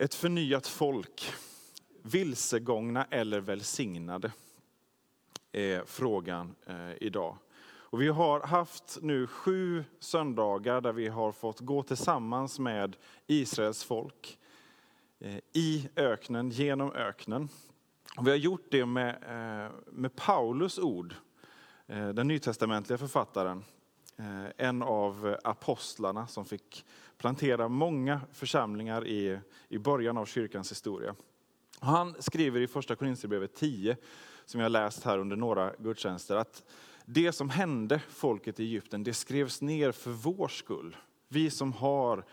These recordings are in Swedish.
Ett förnyat folk, vilsegångna eller välsignade, är frågan eh, idag. Och vi har haft nu sju söndagar där vi har fått gå tillsammans med Israels folk eh, i öknen, genom öknen. Och vi har gjort det med, eh, med Paulus ord, den nytestamentliga författaren, Eh, en av apostlarna som fick plantera många församlingar i, i början av kyrkans historia. Han skriver i första Korinthierbrevet 10, som jag läst här under några gudstjänster, att det som hände folket i Egypten, det skrevs ner för vår skull. Vi som har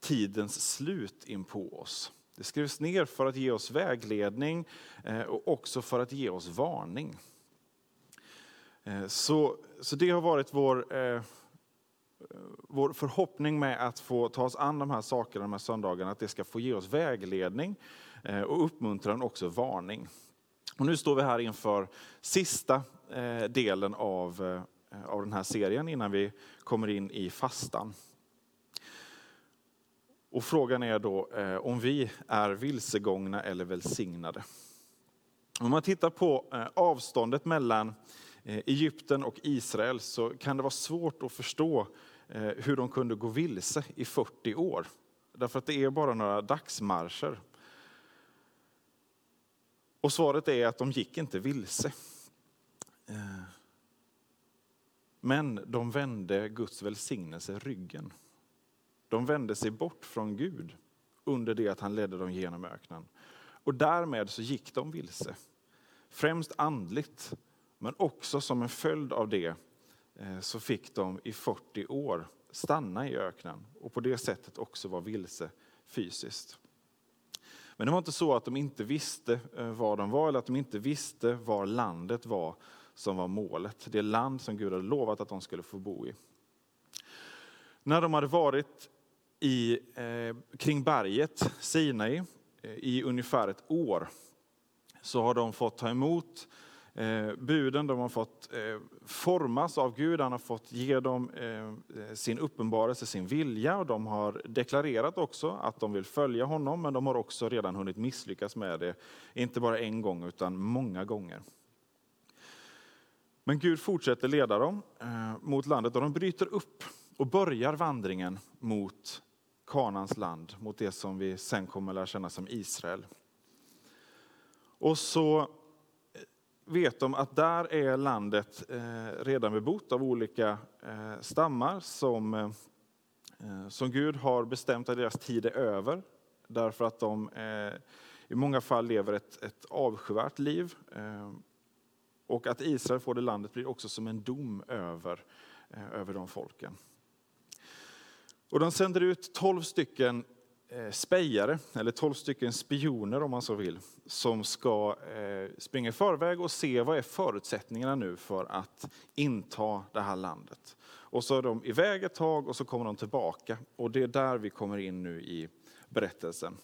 tidens slut in på oss. Det skrevs ner för att ge oss vägledning eh, och också för att ge oss varning. Eh, så, så det har varit vår eh, vår förhoppning med att få ta oss an de här sakerna de här söndagarna, att det ska få ge oss vägledning eh, och uppmuntran och också varning. Och nu står vi här inför sista eh, delen av, eh, av den här serien innan vi kommer in i fastan. Och frågan är då eh, om vi är vilsegångna eller välsignade. Om man tittar på eh, avståndet mellan Eh, Egypten och Israel så kan det vara svårt att förstå eh, hur de kunde gå vilse i 40 år. Därför att det är bara några dagsmarscher. Och svaret är att de gick inte vilse. Eh, men de vände Guds välsignelse ryggen. De vände sig bort från Gud under det att han ledde dem genom öknen. Och därmed så gick de vilse. Främst andligt, men också som en följd av det eh, så fick de i 40 år stanna i öknen och på det sättet också vara vilse fysiskt. Men det var inte så att de inte visste eh, var de var eller att de inte visste var landet var som var målet. Det land som Gud hade lovat att de skulle få bo i. När de hade varit i, eh, kring berget Sinai eh, i ungefär ett år så har de fått ta emot eh, buden de har fått eh, formas av Gud, han har fått ge dem eh, eh, sin uppenbarelse, sin vilja och de har deklarerat också att de vill följa honom men de har också redan hunnit misslyckas med det, inte bara en gång utan många gånger. Men Gud fortsätter leda dem eh, mot landet och de bryter upp och börjar vandringen mot Kanans land, mot det som vi sen kommer lära känna som Israel. Och så vet de att där är landet eh, redan bebott av olika eh, stammar som, eh, eh som Gud har bestämt att deras tid är över. Därför att de eh, i många fall lever ett, ett avskyvärt liv. Eh, och att Israel får det landet blir också som en dom över, över de folken. Och de sänder ut tolv stycken Eh, spejare, eller tolv stycken spioner om man så vill, som ska eh, springa i förväg och se vad är förutsättningarna nu för att inta det här landet. Och så är de iväg ett tag och så kommer de tillbaka. Och det är där vi kommer in nu i berättelsen.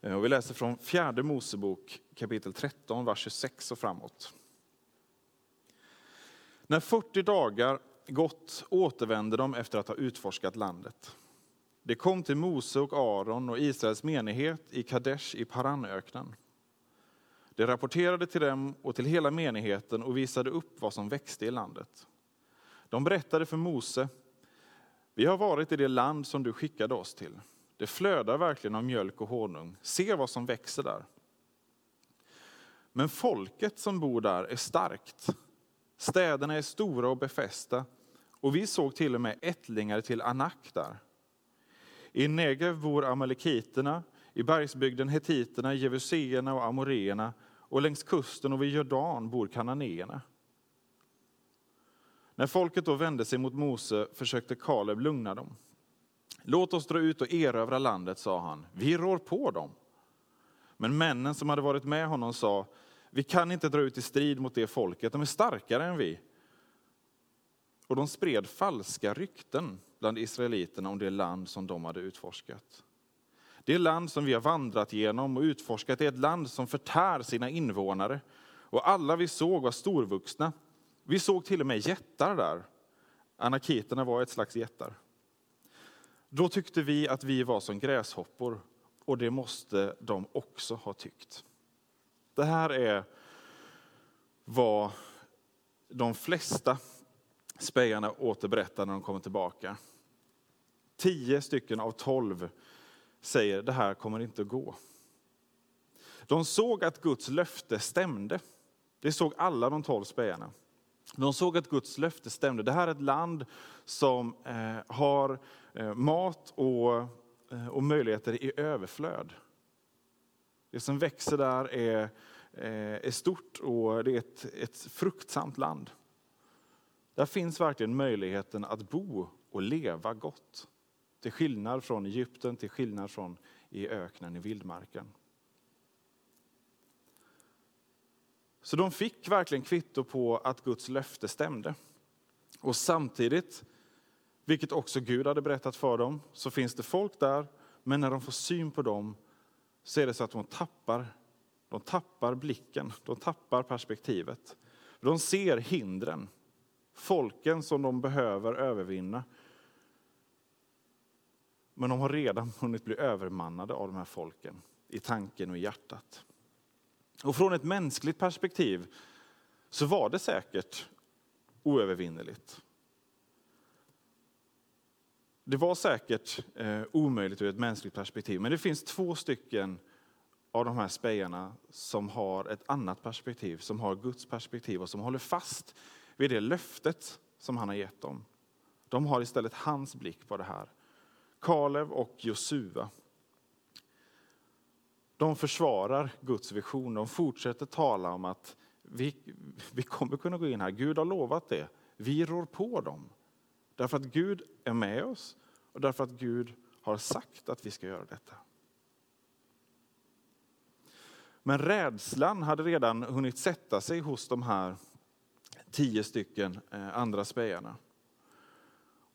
Eh, och vi läser från fjärde Mosebok kapitel 13, vers 26 och framåt. När 40 dagar gått återvände de efter att ha utforskat landet. Det kom till Mose och Aron och Israels menighet i Kadesh i Paranöknen. Det rapporterade till dem och till hela menigheten och visade upp vad som växte i landet. De berättade för Mose, vi har varit i det land som du skickade oss till. Det flödar verkligen av mjölk och honung. Se vad som växer där. Men folket som bor där är starkt. Städerna är stora och befästa och vi såg till och med ättlingar till Anak där. I Negev bor amalekiterna, i bergsbygden hetiterna, jevuséerna och amoreerna och längs kusten och vid Jordan bor kananéerna. När folket då vände sig mot Mose försökte Kaleb lugna dem. Låt oss dra ut och erövra landet, sa han. Vi rår på dem. Men männen som hade varit med honom sa, vi kan inte dra ut i strid mot det folket, de är starkare än vi. Och de spred falska rykten bland israeliterna om det land som de hade utforskat. Det land som vi har vandrat genom och utforskat är ett land som förtär sina invånare. Och alla vi såg var storvuxna. Vi såg till och med jättar där. Anakiterna var ett slags jättar. Då tyckte vi att vi var som gräshoppor och det måste de också ha tyckt. Det här är vad de flesta spejarna återberättar när de kommer tillbaka. Tio stycken av tolv säger det här kommer inte att gå. De såg att Guds löfte stämde. Det såg alla de tolv spejarna. De såg att Guds löfte stämde. Det här är ett land som eh, har eh, mat och, eh, och möjligheter i överflöd. Det som växer där är, är stort och det är ett, ett fruktsamt land. Där finns verkligen möjligheten att bo och leva gott. Till skillnad från Egypten, till skillnad från i öknen, i vildmarken. Så de fick verkligen kvitto på att Guds löfte stämde. Och samtidigt, vilket också Gud hade berättat för dem, så finns det folk där, men när de får syn på dem så är det så att de tappar, de tappar blicken, de tappar perspektivet. De ser hindren, folken som de behöver övervinna. Men de har redan hunnit bli övermannade av de här folken i tanken och i hjärtat. Och från ett mänskligt perspektiv så var det säkert oövervinneligt. Det var säkert eh, omöjligt ur ett mänskligt perspektiv, men det finns två stycken av de här spejarna som har ett annat perspektiv, som har Guds perspektiv och som håller fast vid det löftet som han har gett dem. De har istället hans blick på det här. Kalev och Josua. De försvarar Guds vision. De fortsätter tala om att vi, vi kommer kunna gå in här. Gud har lovat det. Vi rår på dem. Därför att Gud är med oss och därför att Gud har sagt att vi ska göra detta. Men rädslan hade redan hunnit sätta sig hos de här tio stycken eh, andra spejarna.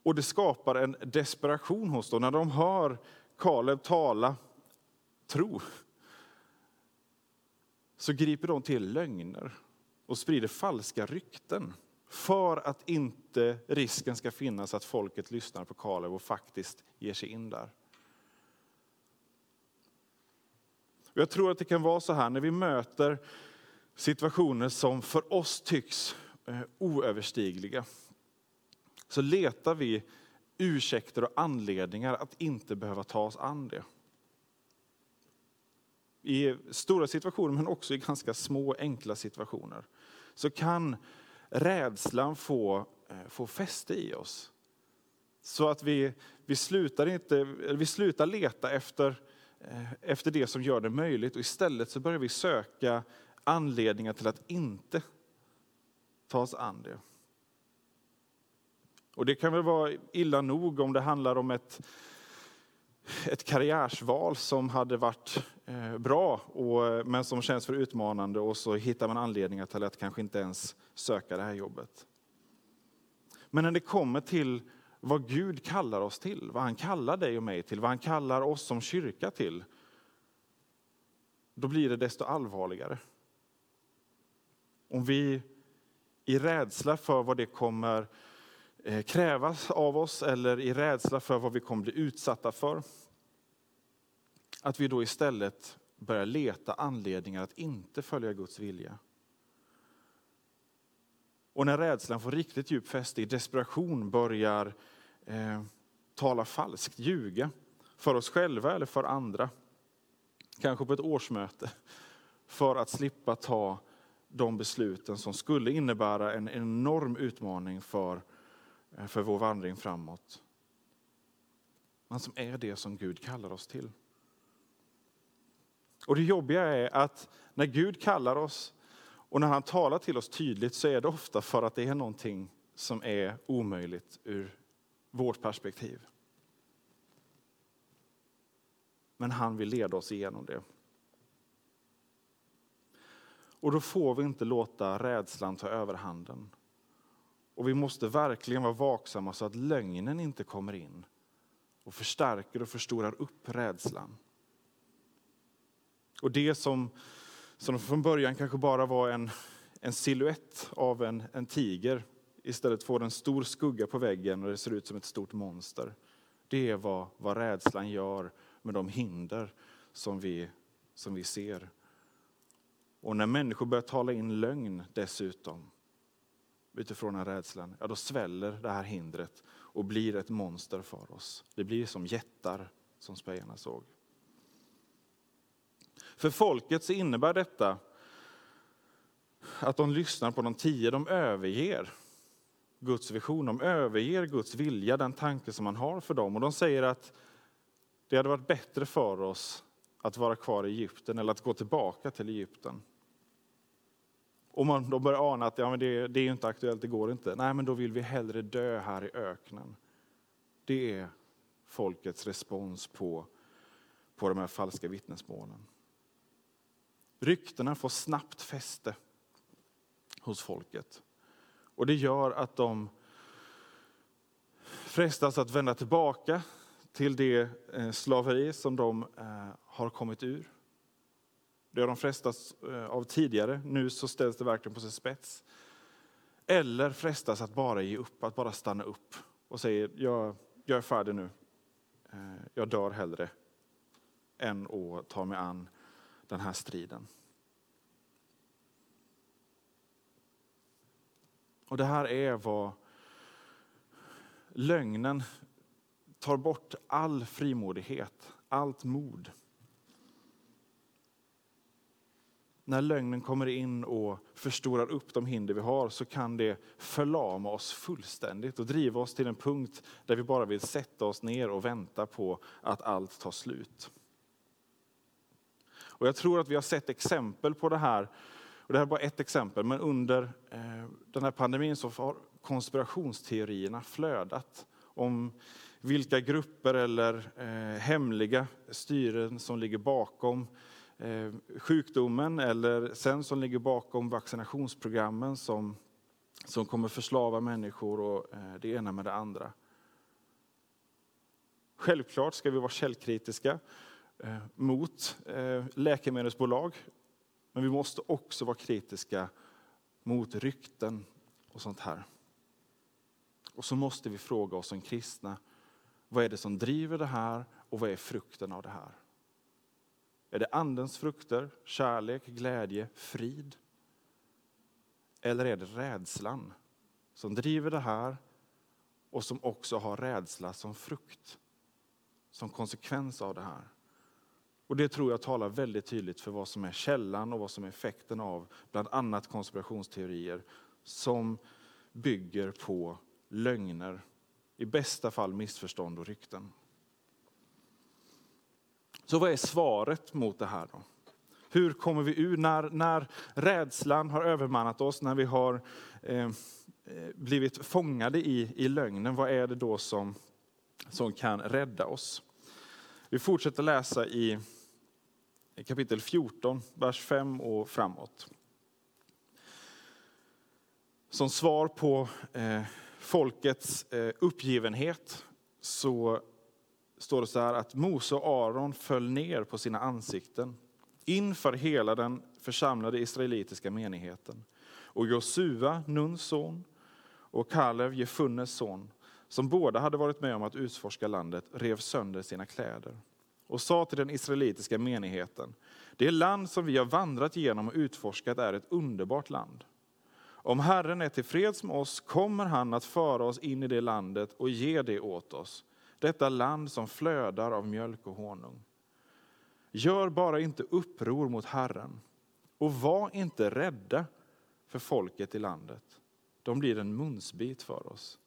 Och det skapar en desperation hos dem när de hör Kaleb tala tro. Så griper de till lögner och sprider falska rykten för att inte risken ska finnas att folket lyssnar på Kaleb och faktiskt ger sig in där. Jag tror att det kan vara så här när vi möter situationer som för oss tycks eh, oöverstigliga så letar vi ursäkter och anledningar att inte behöva ta oss an det. I stora situationer, men också i ganska små, enkla situationer, så kan rädslan få, eh, få fäste i oss. Så att vi, vi, slutar inte, vi slutar leta efter, eh, efter det som gör det möjligt och istället så börjar vi söka anledningar till att inte ta oss an det. Och det kan väl vara illa nog om det handlar om ett, ett karriärsval som hade varit eh, bra, och, eh, men som känns för utmanande och så hittar man anledningar till att kanske inte ens söka det här jobbet. Men när det kommer till vad Gud kallar oss till, vad han kallar dig och mig till, vad han kallar oss som kyrka till, då blir det desto allvarligare. Om vi i rädsla för vad det kommer Eh, krävas av oss eller i rädsla för vad vi kommer bli utsatta för. Att vi då istället börjar leta anledningar att inte följa Guds vilja. Och när rädslan får riktigt djup fäste i desperation börjar eh, tala falskt, ljuga för oss själva eller för andra. Kanske på ett årsmöte för att slippa ta de besluten som skulle innebära en enorm utmaning för Eh, för vår vandring framåt. Men som är det som Gud kallar oss till. Och det jobbiga är att när Gud kallar oss och när han talar till oss tydligt så är det ofta för att det är någonting som är omöjligt ur vårt perspektiv. Men han vill leda oss igenom det. Och då får vi inte låta rädslan ta överhanden. Och vi måste verkligen vara vaksamma så att lögnen inte kommer in och förstärker och förstorar upp rädslan. Och det som, som från början kanske bara var en, en siluett av en, en tiger istället får en stor skugga på väggen och det ser ut som ett stort monster. Det är vad, vad rädslan gör med de hinder som vi, som vi ser. Och när människor börjar tala in lögn dessutom, utifrån den rädslan, ja då sväller det här hindret och blir ett monster för oss. Det blir som jättar som spejarna såg. För folket så innebär detta att de lyssnar på de tio, de överger Guds vision, de överger Guds vilja, den tanke som man har för dem. Och de säger att det hade varit bättre för oss att vara kvar i Egypten eller att gå tillbaka till Egypten. Och man då börjar ana att ja, men det, det är inte aktuellt, det går inte. Nej, men då vill vi hellre dö här i öknen. Det är folkets respons på, på de här falska vittnesmålen. Ryktena får snabbt fäste hos folket. Och det gör att de frestas att vända tillbaka till det eh, slaveri som de eh, har kommit ur. Det har de frestats eh, av tidigare, nu så ställs det verkligen på sin spets. Eller frestas att bara ge upp, att bara stanna upp och säga jag, jag är färdig nu. Eh, jag dör hellre än att ta mig an den här striden. Och det här är vad lögnen tar bort all frimodighet, allt mod. När lögnen kommer in och förstorar upp de hinder vi har så kan det förlama oss fullständigt och driva oss till en punkt där vi bara vill sätta oss ner och vänta på att allt tar slut. Och jag tror att vi har sett exempel på det här och det här är bara ett exempel, men under eh, den här pandemin så har konspirationsteorierna flödat om vilka grupper eller eh, hemliga styren som ligger bakom Eh, sjukdomen eller sen som ligger bakom vaccinationsprogrammen som, som kommer förslava människor och eh, det ena med det andra. Självklart ska vi vara källkritiska eh, mot läkemedelsbolag men vi måste också vara kritiska mot rykten och sånt här. Och så måste vi fråga oss som kristna, vad är det som driver det här och vad är frukten av det här? Är det andens frukter, kärlek, glädje, frid? Eller är det rädslan som driver det här och som också har rädsla som frukt, som konsekvens av det här? Och Det tror jag talar väldigt tydligt för vad som är källan och vad som är effekten av bland annat konspirationsteorier som bygger på lögner, i bästa fall missförstånd och rykten. Så vad är svaret mot det här då? Hur kommer vi ur när, när rädslan har övermannat oss, när vi har eh, eh blivit fångade i, i lögnen? Vad är det då som, som kan rädda oss? Vi fortsätter läsa i kapitel 14, vers 5 och framåt. Som svar på eh, folkets eh, uppgivenhet så står det så här att Mose och Aron föll ner på sina ansikten inför hela den församlade israelitiska menigheten. Och Josua, Nuns son, och Kalev, Jefunnes son, som båda hade varit med om att utforska landet, rev sönder sina kläder och sa till den israelitiska menigheten, det land som vi har vandrat genom och utforskat är ett underbart land. Om Herren är tillfreds med oss kommer han att föra oss in i det landet och ge det åt oss, detta land som flödar av mjölk och honung. Gör bara inte uppror mot Herren och var inte rädda för folket i landet. De blir en munsbit för oss.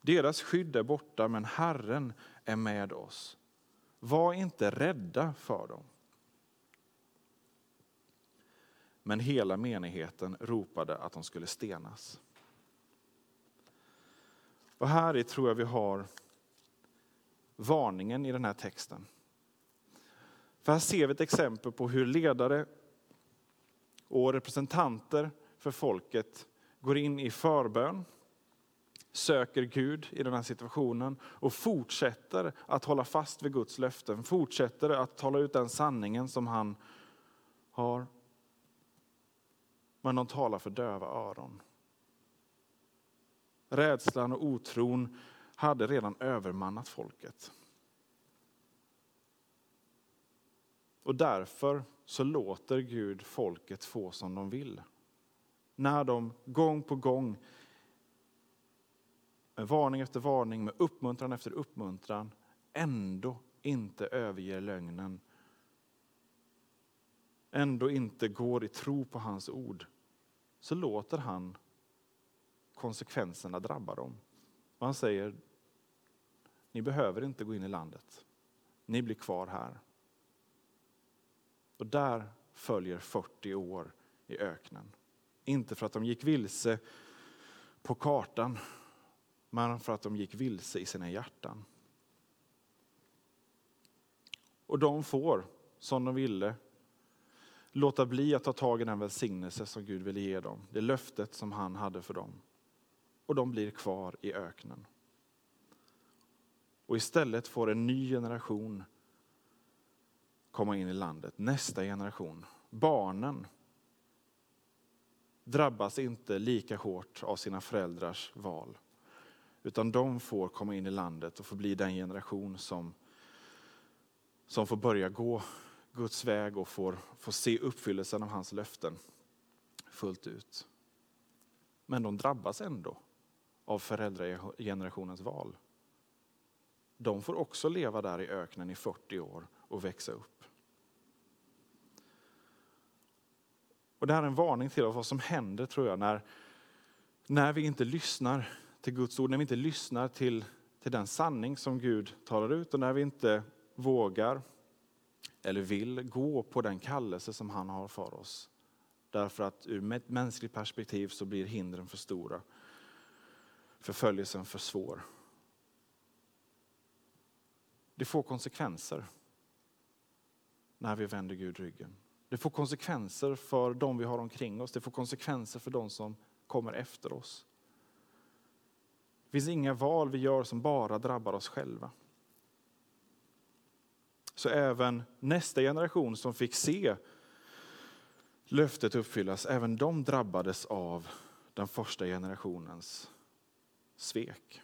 Deras skydd är borta, men Herren är med oss. Var inte rädda för dem. Men hela menigheten ropade att de skulle stenas. Och här i tror jag vi har varningen i den här texten. För här ser vi ett exempel på hur ledare och representanter för folket går in i förbön, söker Gud i den här situationen och fortsätter att hålla fast vid Guds löften, fortsätter att tala ut den sanningen som han har. Men de talar för döva öron. Rädslan och otron hade redan övermannat folket. Och därför så låter Gud folket få som de vill. När de gång på gång, med varning efter varning, med uppmuntran efter uppmuntran, ändå inte överger lögnen. Ändå inte går i tro på hans ord. Så låter han konsekvenserna drabba dem. Och han säger, ni behöver inte gå in i landet. Ni blir kvar här. Och där följer 40 år i öknen. Inte för att de gick vilse på kartan, men för att de gick vilse i sina hjärtan. Och de får, som de ville, låta bli att ta tag i den välsignelse som Gud ville ge dem. Det löftet som han hade för dem. Och de blir kvar i öknen. Och istället får en ny generation komma in i landet, nästa generation. Barnen drabbas inte lika hårt av sina föräldrars val. Utan de får komma in i landet och få bli den generation som, som får börja gå Guds väg och får, får se uppfyllelsen av hans löften fullt ut. Men de drabbas ändå av föräldragenerationens val. De får också leva där i öknen i 40 år och växa upp. Och Det här är en varning till oss vad som händer tror jag när, när vi inte lyssnar till Guds ord, när vi inte lyssnar till, till den sanning som Gud talar ut och när vi inte vågar eller vill gå på den kallelse som han har för oss. Därför att ur ett mänskligt perspektiv så blir hindren för stora. Förföljelsen för svår. Det får konsekvenser när vi vänder Gud ryggen. Det får konsekvenser för de vi har omkring oss. Det får konsekvenser för de som kommer efter oss. Det finns inga val vi gör som bara drabbar oss själva. Så även nästa generation som fick se löftet uppfyllas, även de drabbades av den första generationens svek.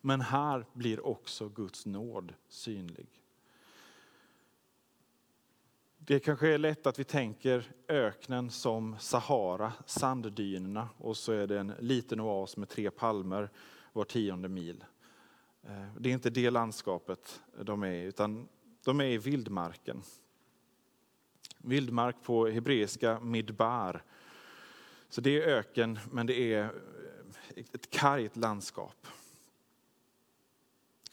Men här blir också Guds nåd synlig. Det kanske är lätt att vi tänker öknen som Sahara, sanddynerna och så är det en liten oas med tre palmer var tionde mil. Eh, det är inte det landskapet de är utan de är i vildmarken. Vildmark på hebreiska midbar. Så det är öken men det är ett kargt landskap.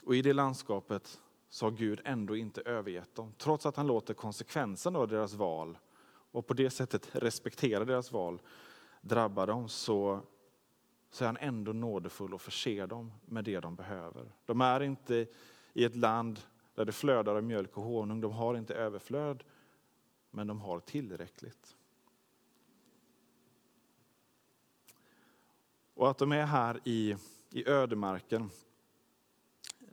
Och i det landskapet så har Gud ändå inte övergett dem. Trots att han låter konsekvensen av deras val och på det sättet respekterar deras val drabba dem så, så är han ändå nådefull och förser dem med det de behöver. De är inte i ett land där det flödar av mjölk och honung. De har inte överflöd, men de har tillräckligt. Och att de är här i, i ödemarken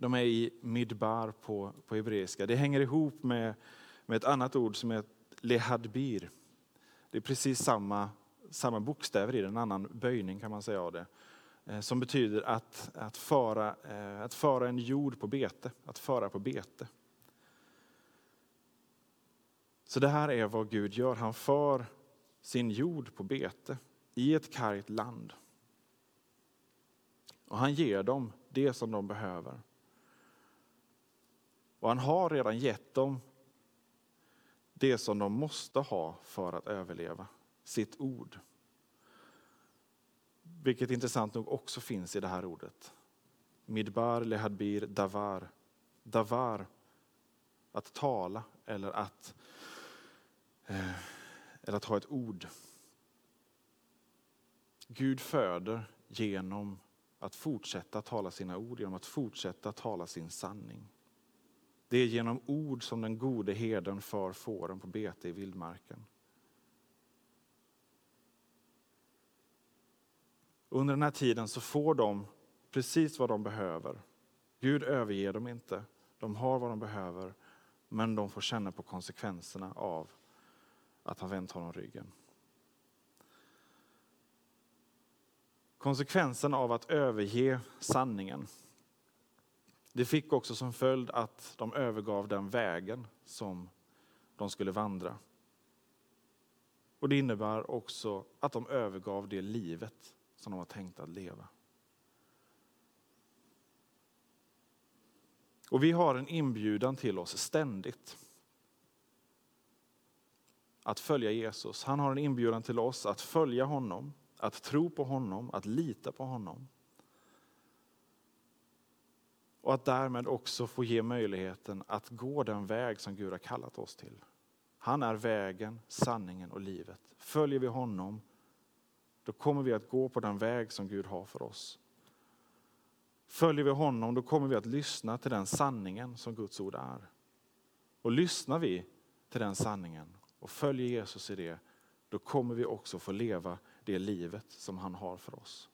de är i midbar på, på hebreiska. Det hänger ihop med, med ett annat ord som är lehadbir. Det är precis samma, samma bokstäver i det, en annan böjning kan man säga av det. Eh, som betyder att, att, föra, eh, att föra en jord på bete, att föra på bete. Så det här är vad Gud gör. Han för sin jord på bete i ett kargt land. Och han ger dem det som de behöver. Och han har redan gett dem det som de måste ha för att överleva, sitt ord. Vilket intressant nog också finns i det här ordet. Midbar, lehadbir, davar. Davar, att tala eller att, eh, eller att ha ett ord. Gud föder genom att fortsätta tala sina ord, genom att fortsätta tala sin sanning. Det är genom ord som den gode herden för fåren på bete i vildmarken. Under den här tiden så får de precis vad de behöver. Gud överger dem inte. De har vad de behöver, men de får känna på konsekvenserna av att ha vänt honom ryggen. Konsekvensen av att överge sanningen. Det fick också som följd att de övergav den vägen som de skulle vandra. Och det innebär också att de övergav det livet som de var tänkta att leva. Och vi har en inbjudan till oss ständigt att följa Jesus. Han har en inbjudan till oss att följa honom, att tro på honom, att lita på honom. Och att därmed också få ge möjligheten att gå den väg som Gud har kallat oss till. Han är vägen, sanningen och livet. Följer vi honom, då kommer vi att gå på den väg som Gud har för oss. Följer vi honom, då kommer vi att lyssna till den sanningen som Guds ord är. Och lyssnar vi till den sanningen och följer Jesus i det, då kommer vi också få leva det livet som han har för oss.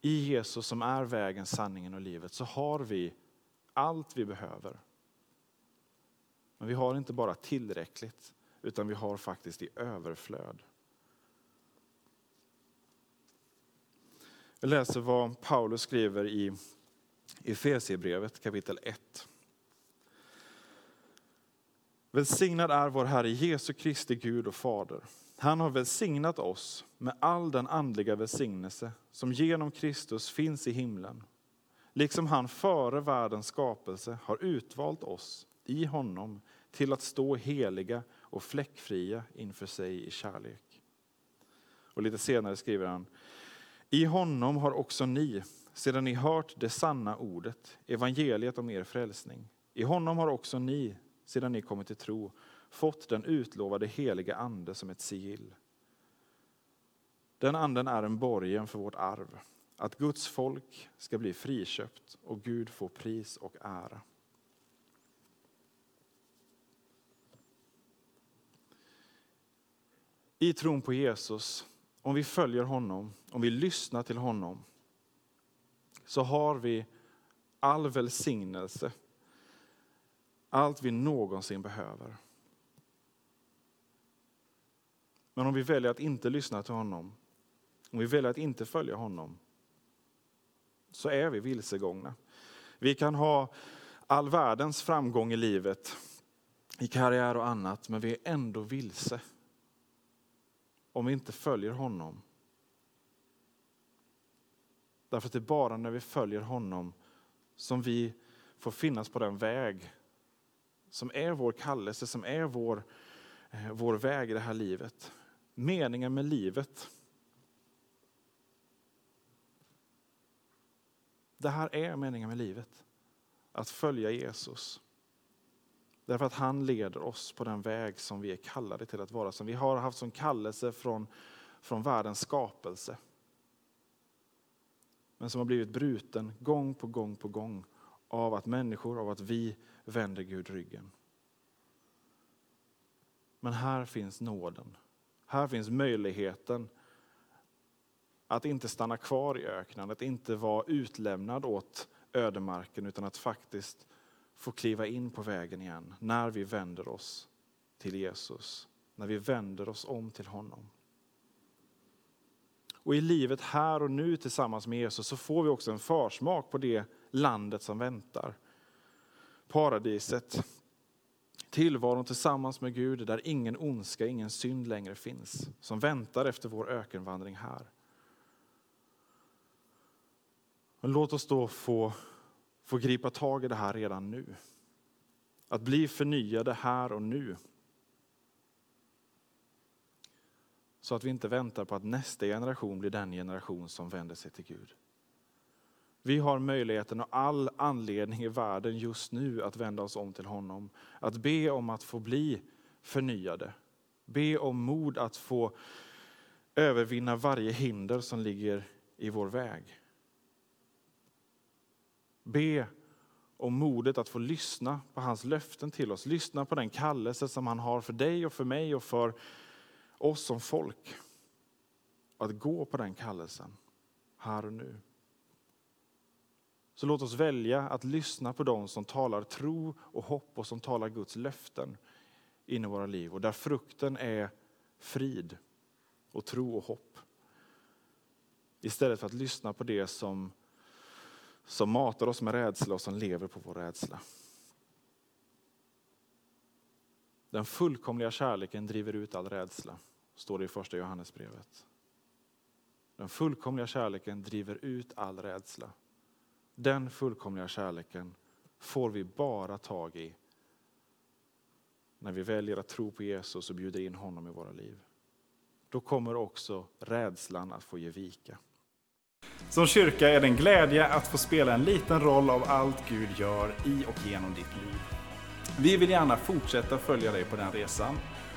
I Jesus som är vägen, sanningen och livet så har vi allt vi behöver. Men vi har inte bara tillräckligt, utan vi har faktiskt i överflöd. Jag läser vad Paulus skriver i Efesierbrevet kapitel 1. Välsignad är vår Herre Jesu Kristi Gud och Fader. Han har välsignat oss med all den andliga välsignelse som genom Kristus finns i himlen. Liksom han före världens skapelse har utvalt oss i honom till att stå heliga och fläckfria inför sig i kärlek. Och lite senare skriver han, i honom har också ni, sedan ni hört det sanna ordet, evangeliet om er frälsning. I honom har också ni, sedan ni kommit till tro, fått den utlovade heliga ande som ett sigill. Den anden är en borgen för vårt arv, att Guds folk ska bli friköpt och Gud få pris och ära. I tron på Jesus om vi följer honom, om vi lyssnar till honom, så har vi all välsignelse, allt vi någonsin behöver. Men om vi väljer att inte lyssna till honom, om vi väljer att inte följa honom, så är vi vilsegångna. Vi kan ha all världens framgång i livet, i karriär och annat, men vi är ändå vilse om vi inte följer honom. Därför att det är bara när vi följer honom som vi får finnas på den väg som är vår kallelse, som är vår, eh, vår väg i det här livet. Meningen med livet. Det här är meningen med livet. Att följa Jesus. Därför att han leder oss på den väg som vi är kallade till att vara, som vi har haft som kallelse från, från världens skapelse. Men som har blivit bruten gång på gång på gång av att människor, av att vi vänder Gud ryggen. Men här finns nåden. Här finns möjligheten att inte stanna kvar i öknen, att inte vara utlämnad åt ödemarken utan att faktiskt få kliva in på vägen igen när vi vänder oss till Jesus, när vi vänder oss om till honom. Och i livet här och nu tillsammans med Jesus så får vi också en försmak på det landet som väntar. Paradiset, tillvaron tillsammans med Gud där ingen ondska, ingen synd längre finns, som väntar efter vår ökenvandring här. Men låt oss då få få gripa tag i det här redan nu. Att bli förnyade här och nu. Så att vi inte väntar på att nästa generation blir den generation som vänder sig till Gud. Vi har möjligheten och all anledning i världen just nu att vända oss om till honom. Att be om att få bli förnyade. Be om mod att få övervinna varje hinder som ligger i vår väg. Be om modet att få lyssna på hans löften till oss. Lyssna på den kallelse som han har för dig och för mig och för oss som folk. Att gå på den kallelsen här och nu. Så låt oss välja att lyssna på dem som talar tro och hopp och som talar Guds löften in i våra liv och där frukten är frid och tro och hopp. Istället för att lyssna på det som, som matar oss med rädsla och som lever på vår rädsla. Den fullkomliga kärleken driver ut all rädsla, står det i första Johannesbrevet. Den fullkomliga kärleken driver ut all rädsla. Den fullkomliga kärleken får vi bara tag i när vi väljer att tro på Jesus och bjuder in honom i våra liv. Då kommer också rädslan att få ge vika. Som kyrka är det en glädje att få spela en liten roll av allt Gud gör i och genom ditt liv. Vi vill gärna fortsätta följa dig på den resan.